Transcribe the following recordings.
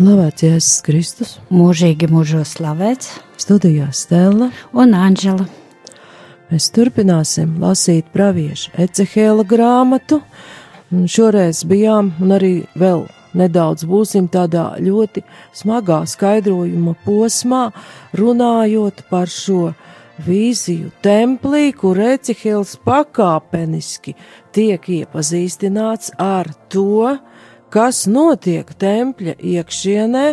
Slavēts Jēzus Kristus, mūžīgi mūžos slavēts, studijā Stela un Anģela. Mēs turpināsim lasīt praviešu Ecehēla grāmatu. Šoreiz bijām, un arī vēl nedaudz būsim tādā ļoti smagā skaidrojuma posmā, runājot par šo vīziju templī, kur Ecehēls pakāpeniski tiek iepazīstināts ar to, kas notiek tempļa iekšienē,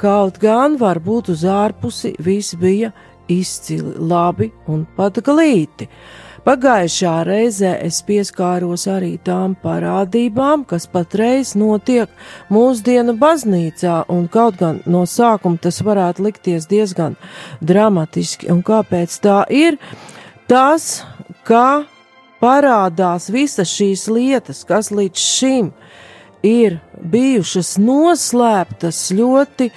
kaut gan varbūt uz ārpusi viss bija izcili labi un pat glīti. Pagājušā reizē es pieskāros arī tām parādībām, kas patreiz notiek mūsdienu baznīcā, un kaut gan no sākuma tas varētu likties diezgan dramatiski, un kāpēc tā ir? Tas, ka parādās visas šīs lietas, kas līdz šim ir bijušas noslēptas ļoti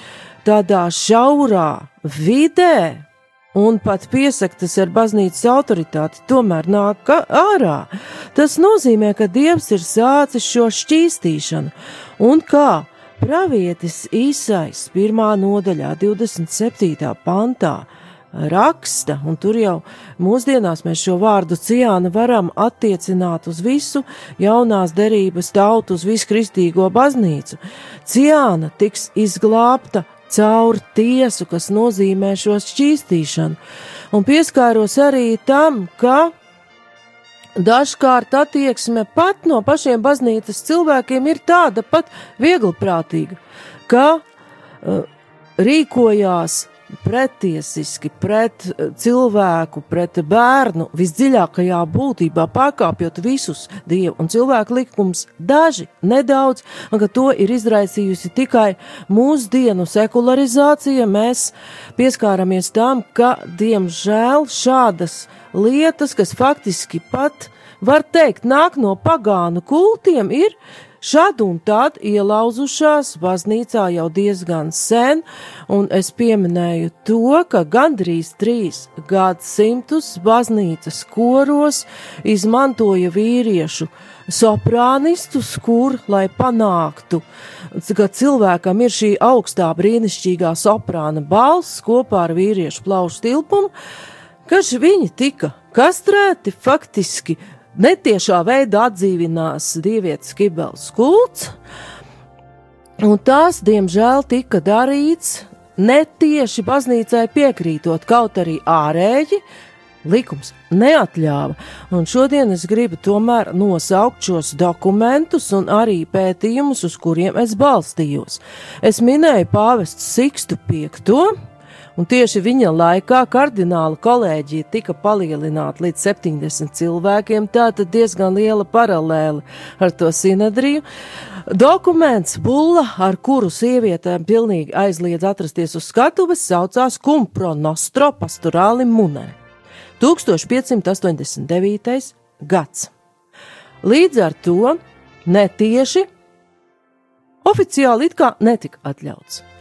tādā šaurā vidē, un pat piesaktas ar baznīcas autoritāti, tomēr nāk ārā. Tas nozīmē, ka Dievs ir sācis šo šķīstīšanu, un kā pravietis Īsais pirmā nodaļā, 27. pantā, raksta, un tur jau mūsdienās mēs šo vārdu ciāna varam attiecināt uz visu jaunās derības tautu, uz visu kristīgo baznīcu. Ciāna tiks izglābta caur tiesu, kas nozīmē šo šķīstīšanu, un pieskāros arī tam, ka dažkārt attieksme pat no pašiem baznīcas cilvēkiem ir tāda pat vieglprātīga, ka uh, rīkojās pretiesiski pret eh, cilvēku, pret bērnu visdziļākajā būtībā, pārkāpjot visus dievu un cilvēku likumus, daži nedaudz, un ka to ir izraisījusi tikai mūsdienu sekularizācija, mēs pieskāramies tam, ka, diemžēl, šādas lietas, kas faktiski pat, var teikt, nāk no pagānu kultiem, ir Šad un tad ielauzušās baznīcā jau diezgan sen, un es pieminēju to, ka gandrīz trīs gadsimtus baznīcas koros izmantoja vīriešu soprānistus, kur, lai panāktu, ka cilvēkam ir šī augstā brīnišķīgā soprāna balss kopā ar vīriešu plaušu tilpumu, ka viņi tika kastrēti faktiski netiešā veidā atdzīvinās dievietes kibels kults, un tas, diemžēl, tika darīts netieši baznīcai piekrītot, kaut arī ārēji likums neatļāva. Un šodien es gribu tomēr nosaukt šos dokumentus un arī pētījumus, uz kuriem es balstījos. Es minēju pāvestu Sikstu V un tieši viņa laikā kardināla kolēģija tika palielināta līdz 70 cilvēkiem, tātad diezgan liela paralēle ar to sinedriju. Dokuments bulla, ar kuru sievietēm pilnīgi aizliedz atrasties uz skatuves, saucās Kumpro Nostro pastorāli munē. 1589. gads. Līdz ar to netieši oficiāli it kā netika atļauts.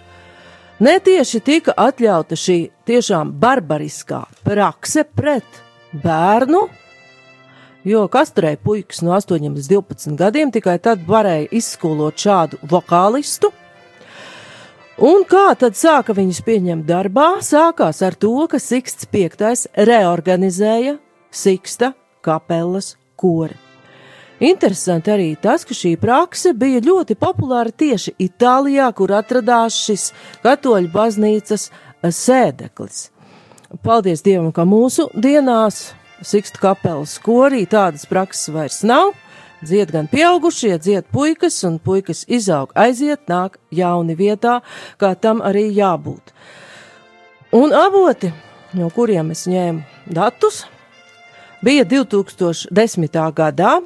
Netieši tika atļauta šī tiešām barbariskā prakse pret bērnu, jo kastrēja puikas no 8 līdz 12 gadiem tikai tad varēja izskolot šādu vokālistu. Un kā tad sāka viņus pieņemt darbā? Sākās ar to, ka Siksts V reorganizēja Siksta kapelas kori. Interesanti arī tas, ka šī prakse bija ļoti populāra tieši Itālijā, kur atradās šis katoļu baznīcas sēdeklis. Paldies Dievam, ka mūsu dienās Sikstu kapelas korī tādas prakses vairs nav. Dzied gan pieaugušie, dzied puikas, un puikas izaug, aiziet, nāk jauni vietā, kā tam arī jābūt. Un avoti, no kuriem es ņēmu datus, bija 2010. gadā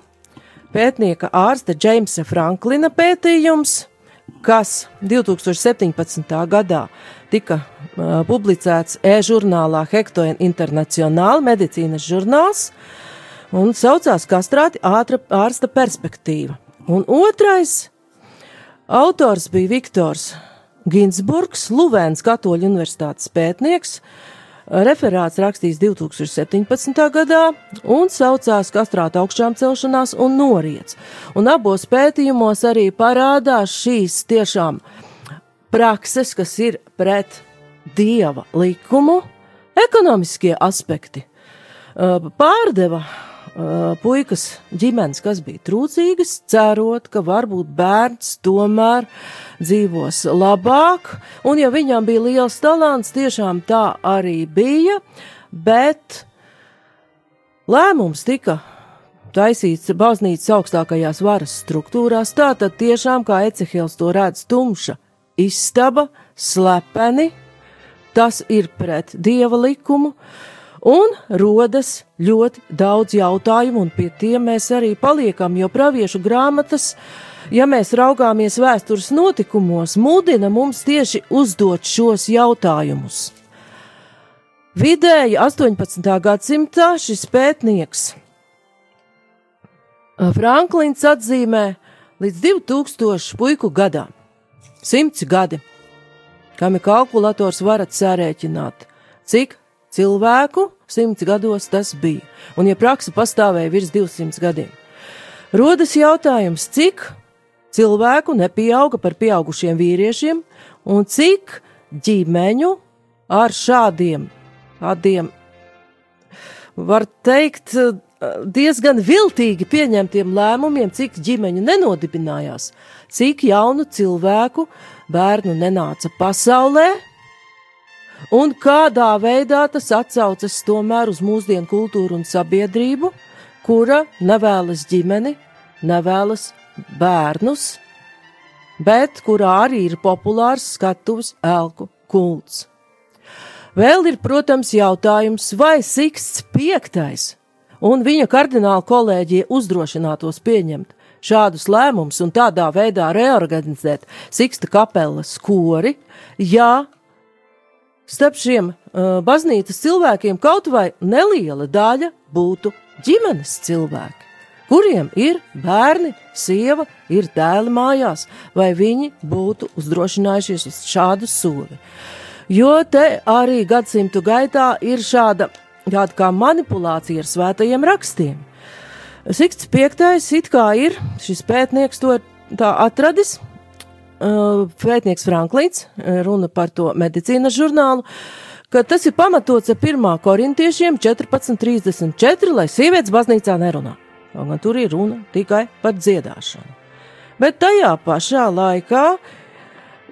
pētnieka ārsta Džeimsa Franklina pētījums kas 2017. gadā tika uh, publicēts e-žurnālā Hektoen Internacionāla medicīnas žurnāls un saucās Kastrāti ātra, ārsta perspektīva. Un otrais autors bija Viktors Ginsburgs, Luvēns Katoļu universitātes pētnieks, referāts rakstījis 2017. gadā un saucās Kastrāta augšām celšanās un noriets. Un abos pētījumos arī parādās šīs tiešām prakses, kas ir pret dieva likumu, ekonomiskie aspekti. Pārdeva puikas ģimenes, kas bija trūcīgas, cerot, ka varbūt bērns tomēr dzīvos labāk, un ja viņam bija liels talants, tiešām tā arī bija, bet lēmums tika taisīts baznīcas augstākajās varas struktūrās, tātad tiešām, kā Ecehils to redz, tumša istaba, slepeni, tas ir pret dieva likumu, un rodas ļoti daudz jautājumu, un pie tiem mēs arī paliekam, jo praviešu grāmatas, ja mēs raugāmies vēstures notikumos, mudina mums tieši uzdot šos jautājumus. Vidēji 18. gadsimtā šis pētnieks Franklins atzīmē līdz 2000 puiku gadā, simts gadi, kam ir kalkulators varat sārēķināt, cik cilvēku simts gados tas bija, un ja praksa pastāvēja virs 200 gadiem. Rodas jautājums, cik cilvēku nepieauga par pieaugušiem vīriešiem, un cik ģimeņu ar šādiem, tādiem, var teikt, diezgan viltīgi pieņemtiem lēmumiem, cik ģimeņu nenodibinājās, cik jaunu cilvēku bērnu nenāca pasaulē, un kādā veidā tas atsaucas tomēr uz mūsdienu kultūru un sabiedrību, kura nevēlas ģimeni, nevēlas bērnus, bet kurā arī ir populārs skatuves elku kults. Vēl ir, protams, jautājums, vai Siksts V un viņa kardināla kolēģija uzdrošinātos pieņemt šādus lēmumus un tādā veidā reorganizēt Siksta kapelas kori, ja starp šiem uh, baznīcas cilvēkiem kaut vai neliela daļa būtu ģimenes cilvēki, kuriem ir bērni, sieva, ir dēli mājās, vai viņi būtu uzdrošinājušies uz šādu soli. Jo te arī gadsimtu gaitā ir šāda tāda kā manipulācija ar svētajiem rakstiem. Siksts piektais it kā ir, šis pētnieks to ir tā atradis, pētnieks Franklīns, runa par to medicīnas žurnālu, ka tas ir pamatots ar 1. korintiešiem 14.34, lai sievietes baznīcā nerunā. Un tur ir runa tikai par dziedāšanu. Bet tajā pašā laikā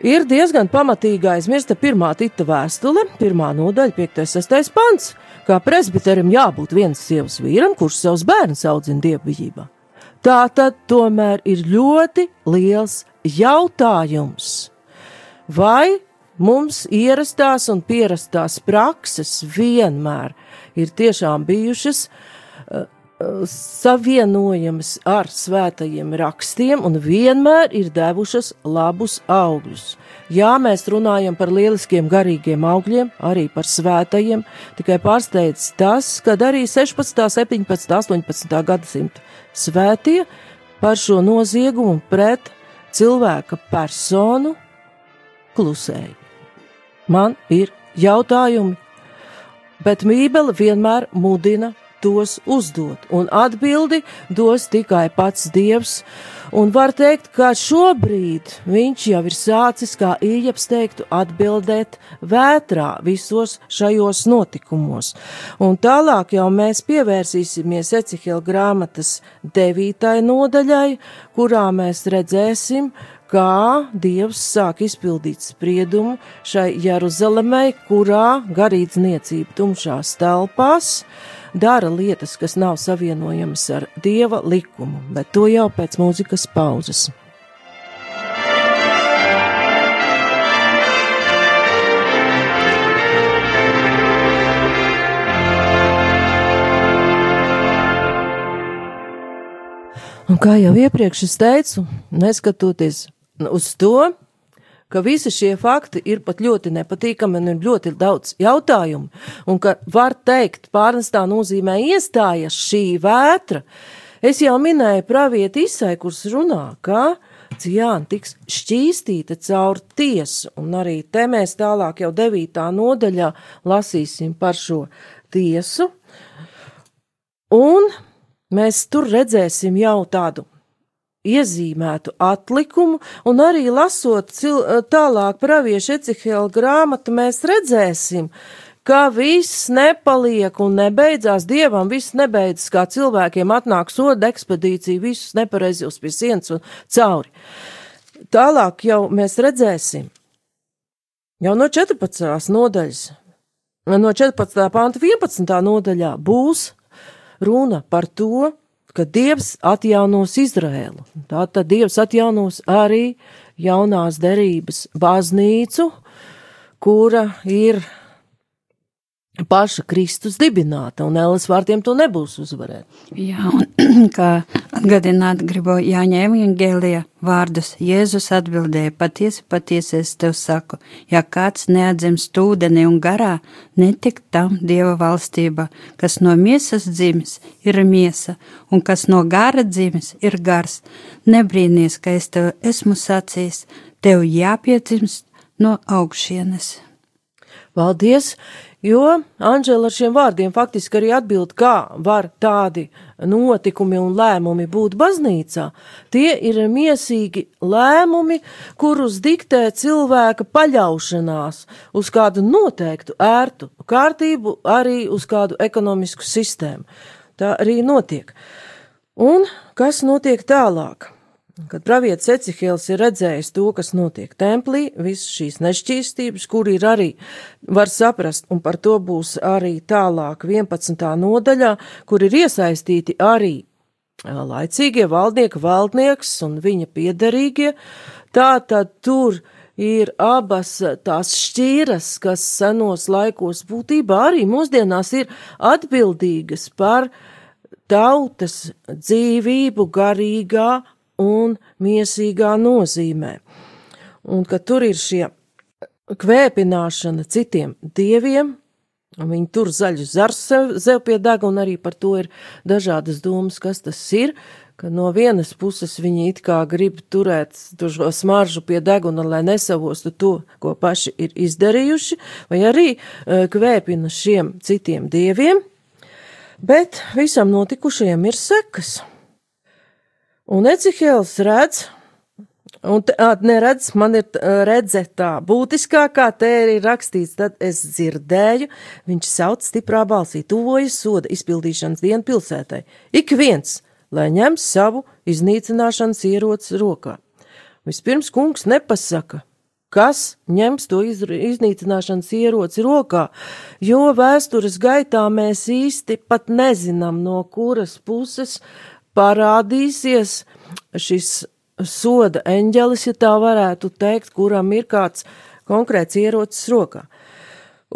ir diezgan pamatīgi aizmirsta pirmā tita vēstule, pirmā nodaļa, 5.6. pants, kā presbiterim jābūt viens sievas vīram, kurš savus bērnus audzina dievbijībā. Tā tad tomēr ir ļoti liels jautājums, vai mums ierastās un pierastās prakses vienmēr ir tiešām bijušas uh, savienojamas ar svētajiem rakstiem un vienmēr ir devušas labus augļus. Jā, mēs runājam par lieliskiem garīgiem augļiem, arī par svētajiem, tikai pārsteidz tas, ka arī 16., 17., 18. gadsimta svētie par šo noziegumu pret cilvēka personu klusēja. Man ir jautājumi, bet Bībele vienmēr mudina tos uzdot, un atbildi dos tikai pats Dievs, Un var teikt, ka šobrīd viņš jau ir sācis, kā īņķis teiktu, atbildēt vētrā visos šajos notikumos. Un tālāk jau mēs pievērsīsimies Ecihela grāmatas devītai nodaļai, kurā mēs redzēsim, kā Dievs sāk izpildīt spriedumu šai Jeruzalemei, kurā garīdzniecība tumšās telpās dara lietas, kas nav savienojamas ar dieva likumu, bet to jau pēc mūzikas pauzes. Un kā jau iepriekš es teicu, neskatoties uz to, ka visi šie fakti ir pat ļoti nepatīkami un ir ļoti daudz jautājumu, un ka var teikt, pārnestā nozīmē iestājas šī vētra. Es jau minēju pravieti izsai, kurš runā, ka Cijāna tiks šķīstīta caur tiesu, un arī te mēs tālāk jau devītā nodaļā lasīsim par šo tiesu, un mēs tur redzēsim jau tādu iezīmētu atlikumu, un arī lasot cil, tālāk praviešu Ecihela grāmatu, mēs redzēsim, ka viss nepaliek un nebeidzās dievam, viss nebeidzas, kā cilvēkiem atnāk soda ekspedīcija, visus nepareizos pie sienas un cauri. Tālāk jau mēs redzēsim, jau no 14. nodaļas, no 14. panta 11. nodaļā būs runa par to, ka Dievs atjaunos Izraēlu. Tātad Dievs atjaunos arī jaunās derības baznīcu, kura ir paša Kristus dibināta, un Ēlas vārtiem to nebūs uzvarēt. Jā, un kā atgādināt gribu Jāņa Evangēlija vārdus, Jēzus atbildēja, patiesi, patiesi es tev saku, ja kāds neatdzimst ūdeni un garā, netik tam Dieva valstība, kas no miesas dzimis, ir miesa, un kas no gara dzimis, ir gars. Nebrīnies, ka es tev esmu sacījis, tev jāpiedzimst no augšienes. Paldies! Jo Anģela ar šiem vārdiem faktiski arī atbild, kā var tādi notikumi un lēmumi būt baznīcā. Tie ir miesīgi lēmumi, kurus diktē cilvēka paļaušanās uz kādu noteiktu ērtu kārtību, arī uz kādu ekonomisku sistēmu. Tā arī notiek. Un kas notiek tālāk? Kad pravietis Ecihēls ir redzējis to, kas notiek templī, visas šīs nešķīstības, kur ir arī, var saprast, un par to būs arī tālāk 11. nodaļā, kur ir iesaistīti arī laicīgie valdnieki, valdnieks un viņa piederīgie, tā tad tur ir abas tās šķīras, kas senos laikos būtībā arī mūsdienās ir atbildīgas par tautas dzīvību garīgā un miesīgā nozīmē. Un ka tur ir šie kvēpināšana citiem dieviem, un viņi tur zaļu zars sev, sev pie deguna, arī par to ir dažādas domas, kas tas ir, ka no vienas puses viņi it kā grib turēt šo smaržu pie deguna, lai nesavostu to, ko paši ir izdarījuši, vai arī kvēpina šiem citiem dieviem, bet visam notikušajam ir sekas. Un Ecihēls redz, un te, neredz, man ir redze tā būtiskākā, te ir rakstīts, tad es dzirdēju, viņš sauc stiprā balsī, tuvojas soda izpildīšanas dienu pilsētai. Ik viens, lai ņem savu iznīcināšanas ierocis rokā. Vispirms kungs nepasaka, kas ņems to iznīcināšanas ieroci rokā, jo vēstures gaitā mēs īsti pat nezinām, no kuras puses parādīsies šis soda eņģelis, ja tā varētu teikt, kuram ir kāds konkrēts ierocis rokā.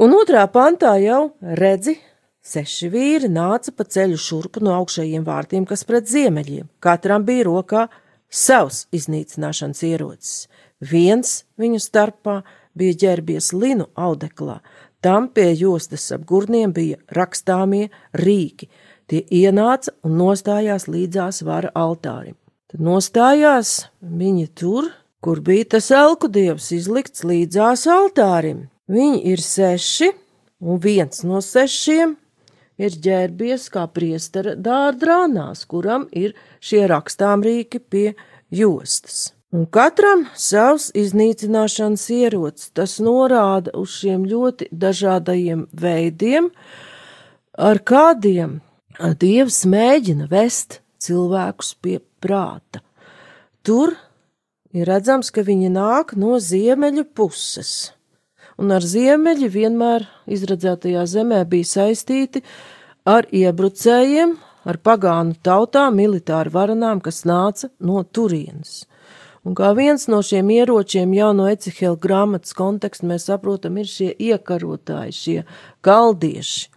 Un otrā pantā jau redzi, seši vīri nāca pa ceļu šurpu no augšējiem vārtiem, kas pret ziemeļiem. Katram bija rokā savs iznīcināšanas ierocis. Viens viņu starpā bija ģērbies linu audeklā, tam pie jostas ap gurniem bija rakstāmie rīki – Tie ienāca un nostājās līdzās vara altārim. Tad nostājās viņi tur, kur bija tas elku dievs izlikts līdzās altārim. Viņi ir seši, un viens no sešiem ir ģērbies kā priestera dārdrānās, kuram ir šie rakstāmrīki pie jostas. Un katram savs iznīcināšanas ierocis, tas norāda uz šiem ļoti dažādajiem veidiem, ar kādiem Dievs mēģina vest cilvēkus pie prāta. Tur ir redzams, ka viņi nāk no ziemeļu puses, un ar ziemeļu vienmēr izredzētajā zemē bija saistīti ar iebrucējiem, ar pagānu tautām, militāru varanām, kas nāca no turienes. Un kā viens no šiem ieročiem jau no Ecihela grāmatas konteksta mēs saprotam, ir šie iekarotāji, šie kaldieši.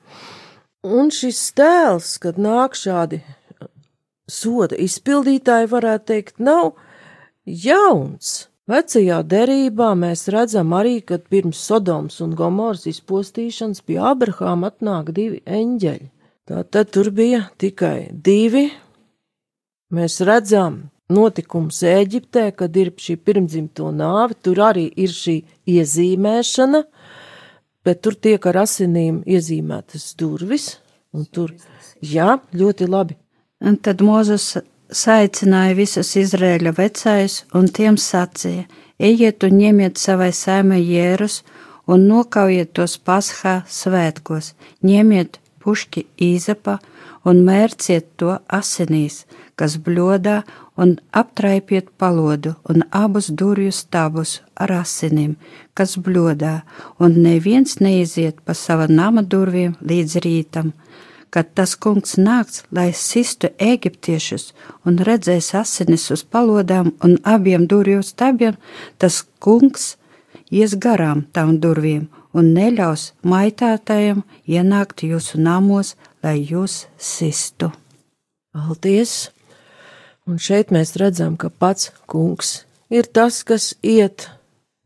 Un šis tēls, kad nāk šādi soda izpildītāji, varētu teikt, nav jauns. Vecajā derībā mēs redzam arī, ka pirms Sodomas un Gomoras izpostīšanas pie Abrahāma atnāk divi eņģeļi. Tātad tur bija tikai divi. Mēs redzam notikums Ēģiptē, kad ir šī pirmdzimto nāve, tur arī ir šī iezīmēšana, bet tur tiek ar asinīm iezīmētas durvis, un tur, jā, ļoti labi. Un tad Mozus saicināja visus Izrēļa vecais un tiem sacīja: Ejiet un ņemiet savai sēmai jērus un nokaujiet tos paskā svētkos, ņemiet pušķi īzapa un mērciet to asinīs, kas bļodā, un aptraipiet palodu un abus durvju stabus ar asinīm, kas bļodā, un neviens neiziet pa sava nama durvīm līdz rītam kad tas kungs nāks, lai sistu eģiptiešus un redzēs asinis uz palodām un abiem durvju stabiem, tas kungs ies garām tām durvīm un neļaus maitātājiem ienākt jūsu namos, lai jūs sistu. Paldies! Un šeit mēs redzam, ka pats kungs ir tas, kas iet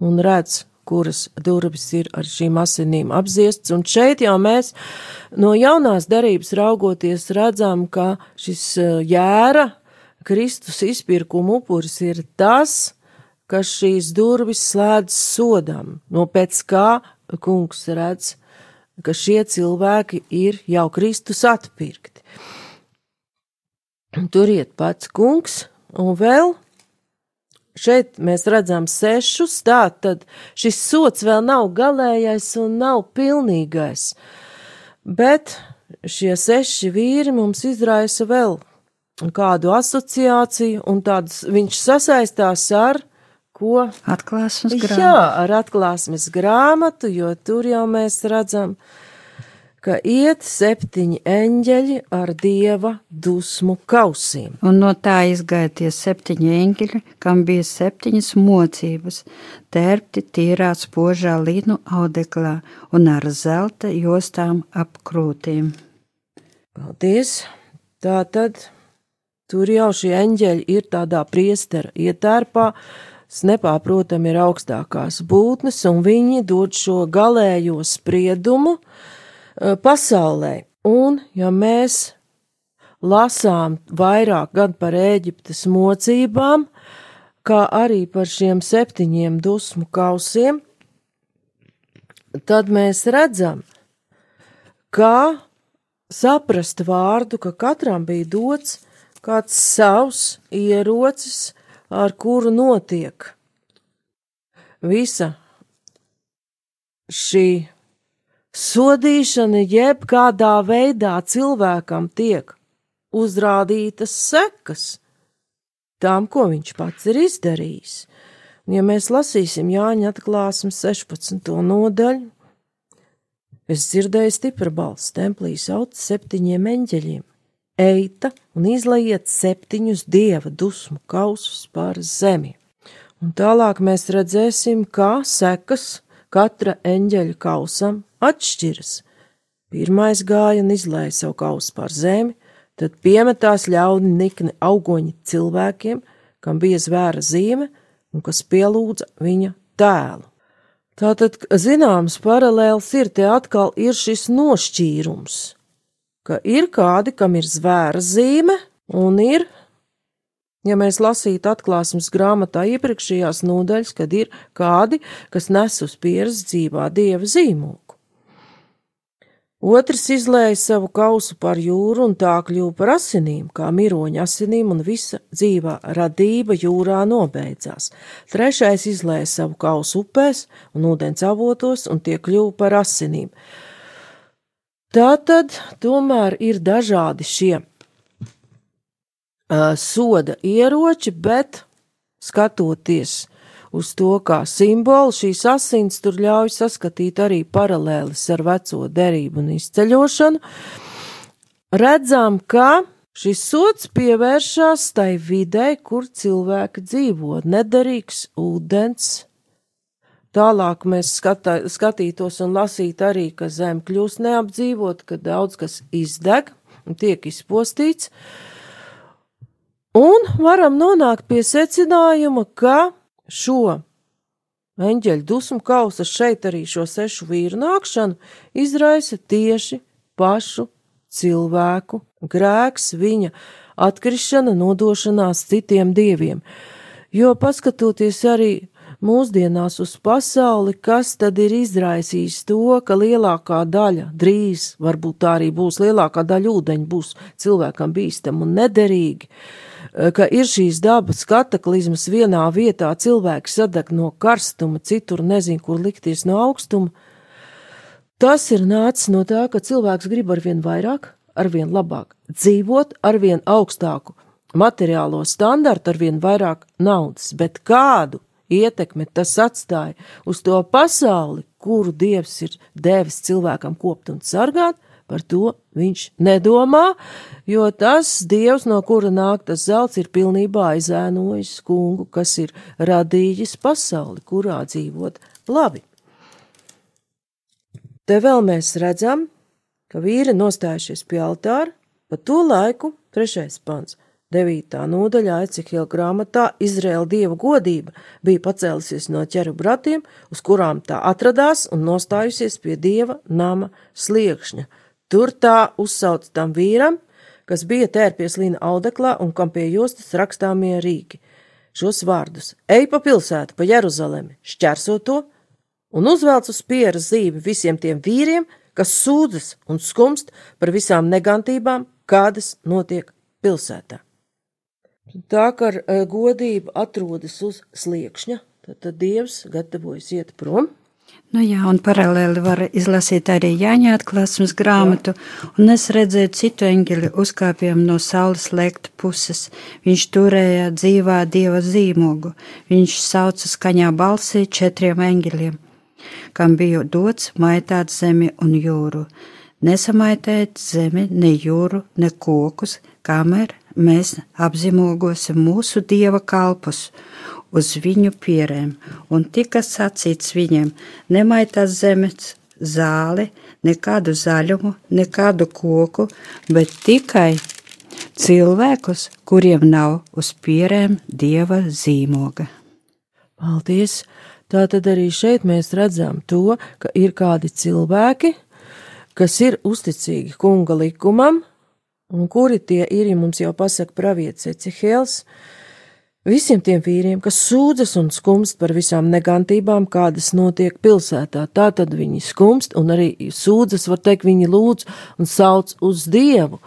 un redz kuras durvis ir ar šīm asinīm apziestas, un šeit jau mēs no jaunās darības raugoties redzam, ka šis eh, jēra Kristus izpirkuma upuris ir tas, kas šīs durvis slēdz sodam, no pēc kā kungs redz, ka šie cilvēki ir jau Kristus atpirkti. Turiet pats kungs, un vēl Šeit mēs redzam sešus, tā tad šis sots vēl nav galējais un nav pilnīgais. Bet šie seši vīri mums izraisa vēl kādu asociāciju, un tāds viņš sasaistās ar ko? Atklāsmes grāmatu. Jā, ar atklāsmes grāmatu, jo tur jau mēs redzam, uh, ka iet septiņi eņģeļi ar dieva dusmu kausiem. Un no tā izgāja tie septiņi eņģeļi, kam bija septiņas mocības, tērpti tīrā spožā linu audeklā un ar zelta jostām ap krūtīm. Paldies! Tā tad tur jau šie eņģeļi ir tādā priestera ietērpā, nepārprotami ir augstākās būtnes, un viņi dod šo galējo spriedumu, uh, pasaulē. Un, ja mēs lasām vairāk gan par Ēģiptes mocībām, kā arī par šiem septiņiem dusmu kausiem, tad mēs redzam, kā saprast vārdu, ka katram bija dots kāds savs ierocis, ar kuru notiek visa šī Sodīšana jebkādā veidā cilvēkam tiek uzrādītas sekas tam, ko viņš pats ir izdarījis. Un, ja mēs lasīsim Jāņa atklāsmes 16. nodaļu, es dzirdēju stipru balsi templī sauc septiņiem eņģeļiem. Eita un izlaiet septiņus dieva dusmu kausus pār zemi. Un tālāk mēs redzēsim, kā sekas katra eņģeļa kausam atšķiras. Pirmais gāja un izlēja savu kausu pār zemi, tad piemetās ļauni nikni augoņi cilvēkiem, kam bija zvēra zīme un kas pielūdza viņa tēlu. Tātad, zināms, paralēls ir te atkal ir šis nošķīrums, ka ir kādi, kam ir zvēra zīme, un ir Ja mēs lasītu atklāsmes grāmatā iepriekšējās nodaļas, kad ir kādi, kas nes uz pieres dzīvā dieva zīmogu. Otrs izlēja savu kausu par jūru un tā kļuva par asinīm, kā miroņa asinīm, un visa dzīvā radība jūrā nobeidzās. Trešais izlēja savu kausu upēs un ūdens avotos, un tie kļuva par asinīm. Tā tad tomēr ir dažādi šie uh, soda ieroči, bet skatoties uz to kā simbolu, šīs asins tur ļauj saskatīt arī paralēlis ar veco derību un izceļošanu. Redzam, ka šis sots pievēršās tai videi, kur cilvēki dzīvo, nedarīgs ūdens. Tālāk mēs skatā, skatītos un lasītu arī, ka zem kļūst neapdzīvot, ka daudz kas izdeg un tiek izpostīts. Uh, Un varam nonākt pie secinājuma, ka šo eņģeļu dusmu kausa šeit arī šo sešu vīru nākšanu izraisa tieši pašu cilvēku grēks, viņa atkrišana, nodošanās citiem dieviem. Jo paskatoties arī mūsdienās uz pasauli, kas tad ir izraisījis to, ka lielākā daļa, drīz varbūt tā arī būs lielākā daļa ūdeņa, būs cilvēkam bīstam un nederīgi, ka ir šīs dabas kataklizmas vienā vietā, cilvēks sadeg no karstuma, citur nezin, kur likties no augstuma. Tas ir nācis no tā, ka cilvēks grib arvien vairāk, arvien labāk dzīvot, arvien augstāku materiālo standartu, arvien vairāk naudas, bet kādu ietekmi tas atstāja uz to pasauli, kuru Dievs ir devis cilvēkam kopt un sargāt, par to viņš nedomā, jo tas Dievs, no kura nāk tas zelts, ir pilnībā aizēnojis kungu, kas ir radījis pasauli, kurā dzīvot labi. Te vēl mēs redzam, ka vīri nostājušies pie altāra, pa to laiku, trešais pants, devītā nodaļā Ecihila grāmatā Izraēla dieva godība bija pacēlusies no ķeru bratiem, uz kurām tā atradās un nostājusies pie dieva nama sliekšņa. Tur tā uzsauc tam vīram, kas bija tērpies līna audeklā un kam pie jostas rakstāmie rīki. Šos vārdus - ej pa pilsētu, pa Jeruzalemi, šķērso to un uzvelc uz pieras zīvi visiem tiem vīriem, kas sūdzas un skumst par visām negantībām, kādas notiek pilsētā. Tā kā e, godība atrodas uz sliekšņa, tad, tad Dievs gatavojas iet prom. Nu jā, un paralēli var izlasīt arī Jāņa atklāsmes grāmatu, jā. un es redzēju citu eņģeli uzkāpjam no saules lēkta puses. Viņš turēja dzīvā dieva zīmogu, viņš sauca skaņā balsī četriem eņģeļiem kam bija dots maitāt zemi un jūru. Nesamaitēt zemi, ne jūru, ne kokus, kamēr mēs apzīmogosim mūsu dieva kalpus uz viņu pierēm, un tika sacīts viņiem: nemaitās zemes zāli, nekādu zaļumu, nekādu koku, bet tikai cilvēkus, kuriem nav uz pierēm dieva zīmoga. Paldies! Tā tad arī šeit mēs redzam to, ka ir kādi cilvēki, kas ir uzticīgi kunga likumam, un kuri tie ir, ja mums jau pasaka pravietis Ecihēls, visiem tiem vīriem, kas sūdzas un skumst par visām negantībām, kādas notiek pilsētā. Tā tad viņi skumst un arī sūdzas, var teikt, viņi lūdz un sauc uz Dievu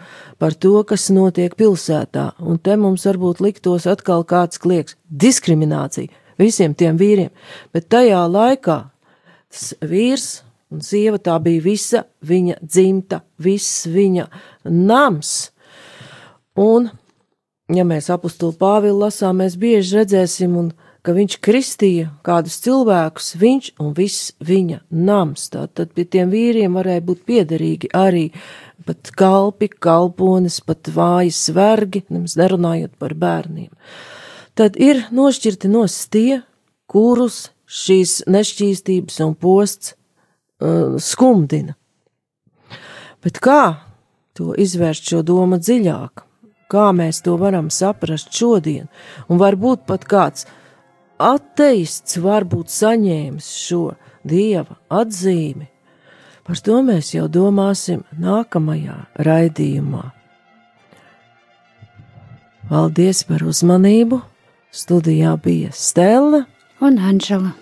par to, kas notiek pilsētā. Un te mums varbūt liktos atkal kāds klieks - diskriminācija visiem tiem vīriem, bet tajā laikā tas vīrs un sieva tā bija visa viņa dzimta, viss viņa nams. Un, ja mēs apustulu Pāvilu lasām, mēs bieži redzēsim, un, ka viņš kristīja kādus cilvēkus, viņš un viss viņa nams. Tātad pie tiem vīriem varēja būt piederīgi arī pat kalpi, kalponis, pat vājas vergi, nemaz nerunājot par bērniem tad ir nošķirti nos tie, kurus šīs nešķīstības un posts uh, skumdina. Bet kā to izvērst šo domu dziļāk? Kā mēs to varam saprast šodien? Un varbūt pat kāds ateists varbūt saņēmis šo dieva atzīmi. Par to mēs jau domāsim nākamajā raidījumā. Paldies par uzmanību! Studijā bija Stela un Anģela.